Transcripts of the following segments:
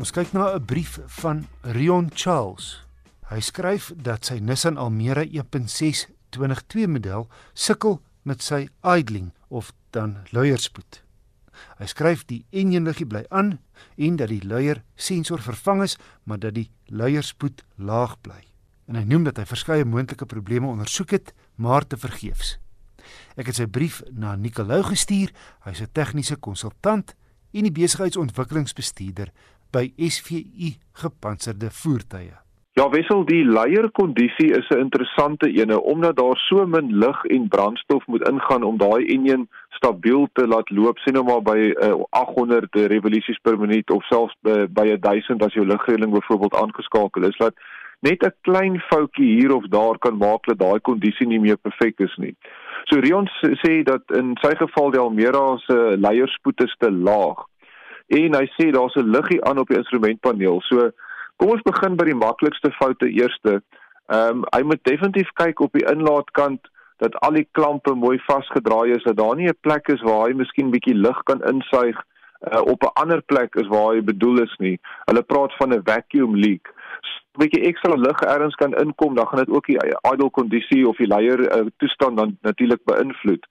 Ons kyk na 'n brief van Rion Charles. Hy skryf dat sy Nissan Almera 1.6 2022 model sukkel met sy idling of dan luierspoed. Hy skryf die enjinliggie bly aan en dat die luier sensor vervang is, maar dat die luierspoed laag bly. En hy noem dat hy verskeie moontlike probleme ondersoek het, maar te vergeefs. Ek het sy brief na Nicolou gestuur. Hy's 'n tegniese konsultant en die besigheidsontwikkelingsbestuurder by SVU Gepantserde Voertuie. Ja, wissel die leierkondisie is 'n interessante ene omdat daar so min lug en brandstof moet ingaan om daai enjin stabiel te laat loop, sien nou maar by uh, 800 revolusies per minuut of selfs by, by 1000 as jou lugreëling byvoorbeeld aangeskakel is, laat net 'n klein foutjie hier of daar kan maak dat daai kondisie nie meer perfek is nie. So Rion sê dat in sy geval die Almera se leierspoed is te laag. En hy sê daar's 'n liggie aan op die instrumentpaneel. So Kom ons begin by die maklikste foute eerste. Ehm um, hy moet definitief kyk op die inlaatkant dat al die klampe mooi vasgedraai is, dat daar nie 'n plek is waar hy miskien bietjie lug kan insuig uh, op 'n ander plek is waar hy bedoel is nie. Hulle praat van 'n vacuum leak. 'n bietjie ekstra lug ergens kan inkom, dan gaan dit ook die idle kondisie of die leier uh, toestand dan natuurlik beïnvloed.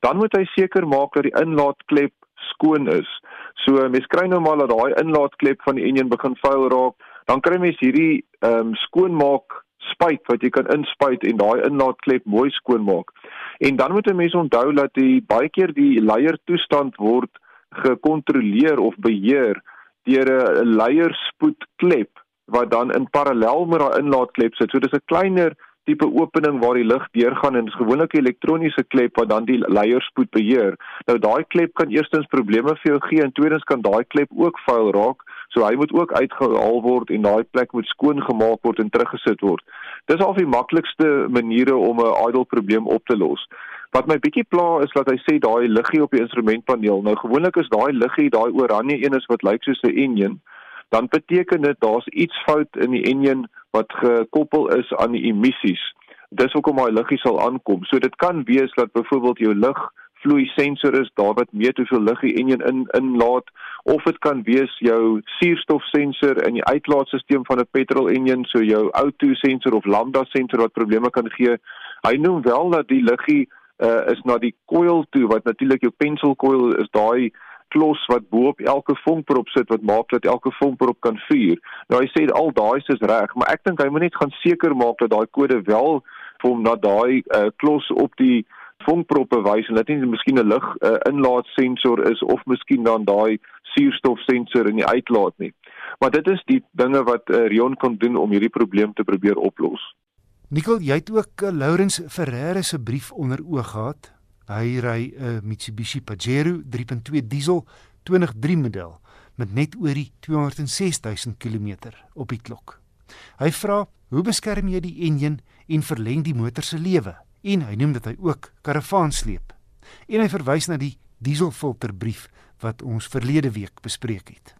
Dan moet hy seker maak dat die inlaatklep skoon is. So mens kry nou maar dat daai inlaatklep van die enjin begin vuil raak dan kry mens hierdie ehm um, skoonmaak spuit wat jy kan inspuit en daai inlaatklep mooi skoonmaak. En dan moet 'n mens onthou dat die baie keer die leier toestand word gekontroleer of beheer deur 'n leierspoedklep wat dan in parallel met daai inlaatklep sit. So dis 'n kleiner tipe opening waar die lug deurgaan en dis gewoonlik 'n elektroniese klep wat dan die leierspoed beheer. Nou daai klep kan eerstens probleme vir jou gee en tweedens kan daai klep ook vuil raak So hy moet ook uitgehaal word en daai plek moet skoon gemaak word en teruggesit word. Dis al die maklikste maniere om 'n idle probleem op te los. Wat my bietjie pla is dat hy sê daai liggie op die instrumentpaneel. Nou gewoonlik is daai liggie, daai oranje een is wat lyk soos 'n enjin, dan beteken dit daar's iets fout in die enjin wat gekoppel is aan die emissies. Dis hoekom daai liggie sal aankom. So dit kan wees dat byvoorbeeld jou lig vloei sensor is daar wat meet hoeveel lug die enjin in inlaat of dit kan wees jou suurstofsensor in die uitlaatstelsel van 'n petrol enjin so jou O2 sensor of lambda sensor wat probleme kan gee. Hy noem wel dat die luggie uh, is na die coil toe wat natuurlik jou pencil coil is daai klos wat bo op elke vonkprop sit wat maak dat elke vonkprop kan vuur. Nou hy sê al daai is reg, maar ek dink hy moet net gaan seker maak dat daai kode wel vir hom na daai uh, klos op die vonkproppe wys en dit nie miskien 'n lug uh, inlaatsensor is of miskien dan daai suurstofsensor in die uitlaat nie. Maar dit is die dinge wat uh, Rion kon doen om hierdie probleem te probeer oplos. Nikkel, jy het ook uh, Lawrence Ferreira se brief onder oog gehad. Hy ry 'n uh, Mitsubishi Pajero 3.2 diesel 2003 model met net oor die 206 000 km op die klok. Hy vra, "Hoe beskerm jy die enjin en verleng die motor se lewe?" en hy noem dit hy ook karavaan sleep. En hy verwys na die dieselfilterbrief wat ons verlede week bespreek het.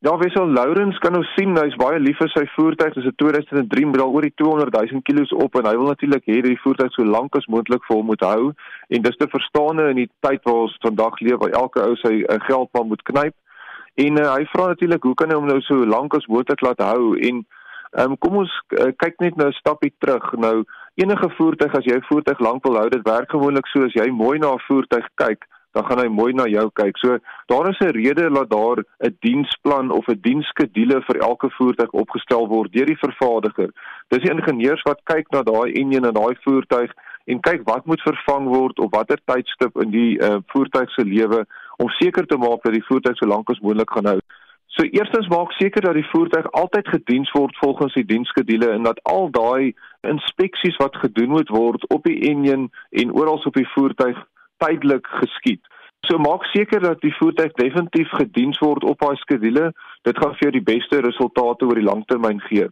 Ja, Wessel Lourens kan nou sien hy's baie lief vir sy voertuig. Dit is 'n 2003 model oor die 200 000 km op en hy wil natuurlik hê dat die voertuig so lank as moontlik vir hom moet hou en dis te verstaane in die tyd waar ons vandag leef waar elke ou sy uh, geldpan moet knyp. En uh, hy vra natuurlik hoe kan hy hom nou so lank as moontlik laat hou en um, kom ons uh, kyk net nou 'n stapie terug. Nou enige voertuig as jy 'n voertuig lank wil hou, dit werk gewoonlik so as jy mooi na 'n voertuig kyk, dan gaan hy mooi na jou kyk. So daar is 'n rede dat daar 'n diensplan of 'n diensskedule vir elke voertuig opgestel word deur die vervaardiger. Dis die ingenieurs wat kyk na daai enjin en daai voertuig en kyk wat moet vervang word op watter tydstip in die uh, voertuig se lewe om seker te maak dat die voertuig so lank as moontlik gaan hou. So eerstens maak seker dat die voertuig altyd gediens word volgens die diensskedule en dat al daai inspeksies wat gedoen moet word op die enjin en oral op die voertuig tydelik geskied. So maak seker dat die voertuig definitief gediens word op daai skedule. Dit gaan vir jou die beste resultate oor die langtermyn gee.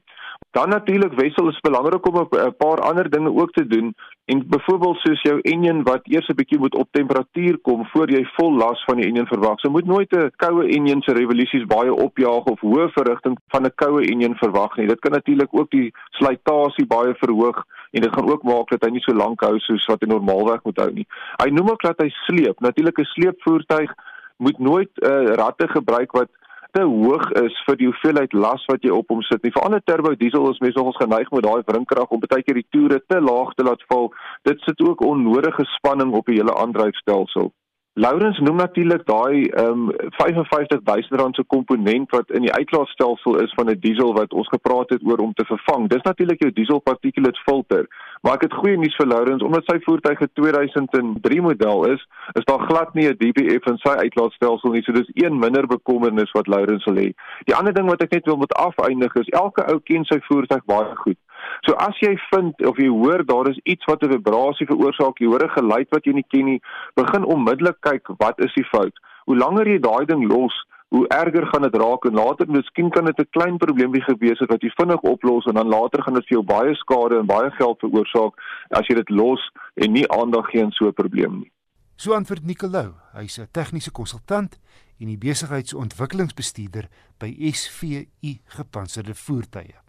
Dan natuurlik wissel is belangrik om 'n paar ander dinge ook te doen en byvoorbeeld soos jou enjin wat eers 'n bietjie moet op temperatuur kom voor jy vol las van die enjin verwag. So moet nooit 'n koue enjin se revolusies baie opjaag of hoë verrigting van 'n koue enjin verwag nie. Dit kan natuurlik ook die slytasie baie verhoog en dit gaan ook maak dat hy nie so lank hou soos wat hy normaalweg moet hou nie. Hy noem ook dat hy sleep. Natuurlik 'n sleepvoertuig moet nooit uh, ratte gebruik wat te hoog is vir die hoeveelheid las wat jy op hom sit nie. Vir ander turbo diesel is mense nogals geneig met daai wrinkrag om baie keer die toere te laag te laat val. Dit sit ook onnodige spanning op die hele aandryfstelsel. Laurens noem natuurlik daai ehm um, 55000 rand se komponent wat in die uitlaatstelsel is van 'n diesel wat ons gepraat het oor om te vervang. Dis natuurlik jou diesel particulate filter. Maar ek het goeie nuus vir Laurens omdat sy voertuig 'n 2003 model is, is daar glad nie 'n DPF in sy uitlaatstelsel nie. So dis een minder bekommernis wat Laurens sal hê. Die ander ding wat ek net wil moet afeindig is elke ou ken sy voertuig baie goed. So as jy vind of jy hoor daar is iets wat 'n vibrasie veroorsaak, jy hoor 'n geluid wat jy nie ken nie, begin onmiddellik kyk wat is die fout. Hoe langer jy daai ding los, hoe erger gaan dit raak en later miskien kan dit 'n klein probleempie gewees het wat jy vinnig oplos en dan later gaan dit vir jou baie skade en baie geld veroorsaak as jy dit los en nie aandag gee aan so 'n probleem nie. So antwoord Nicolou, hy's 'n tegniese konsultant en die besigheidsontwikkelingsbestuurder by SVU Gepantserde Voertuie.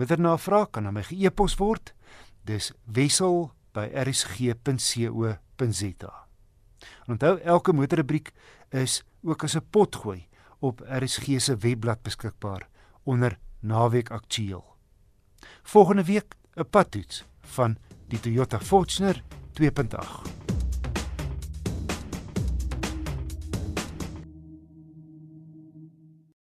Wanneer na vra kan aan my ge-e-pos word. Dis wissel@rsg.co.za. Onthou elke motorrubriek is ook as 'n potgooi op RSG se webblad beskikbaar onder naweek aktueel. Volgende week 'n padtoets van die Toyota Fortuner 2.8.